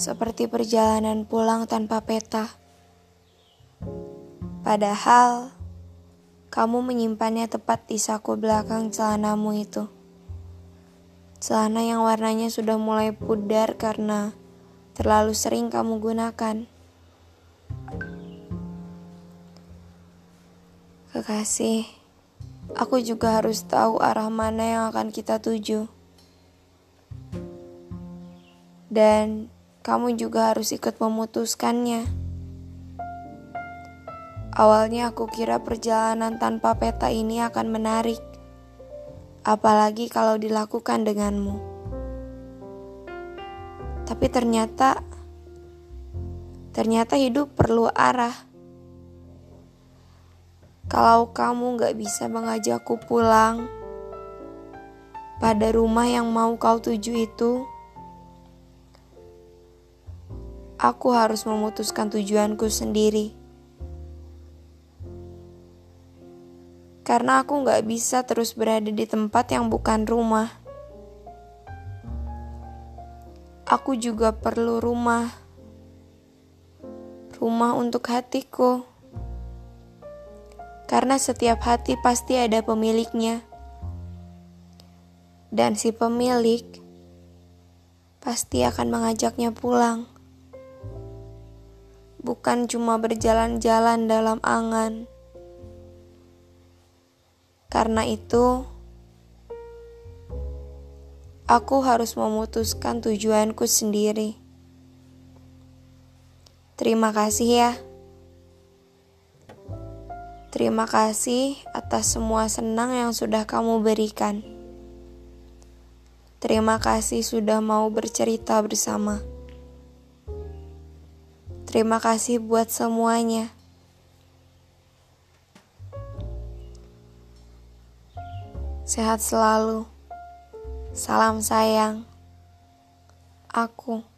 seperti perjalanan pulang tanpa peta. Padahal kamu menyimpannya tepat di saku belakang celanamu itu. Celana yang warnanya sudah mulai pudar karena terlalu sering kamu gunakan. Kekasih, aku juga harus tahu arah mana yang akan kita tuju. Dan kamu juga harus ikut memutuskannya. Awalnya aku kira perjalanan tanpa peta ini akan menarik apalagi kalau dilakukan denganmu. Tapi ternyata, ternyata hidup perlu arah. Kalau kamu gak bisa mengajakku pulang pada rumah yang mau kau tuju itu, aku harus memutuskan tujuanku sendiri. karena aku nggak bisa terus berada di tempat yang bukan rumah. Aku juga perlu rumah, rumah untuk hatiku, karena setiap hati pasti ada pemiliknya, dan si pemilik pasti akan mengajaknya pulang, bukan cuma berjalan-jalan dalam angan. Karena itu, aku harus memutuskan tujuanku sendiri. Terima kasih ya. Terima kasih atas semua senang yang sudah kamu berikan. Terima kasih sudah mau bercerita bersama. Terima kasih buat semuanya. Sehat selalu. Salam sayang. Aku.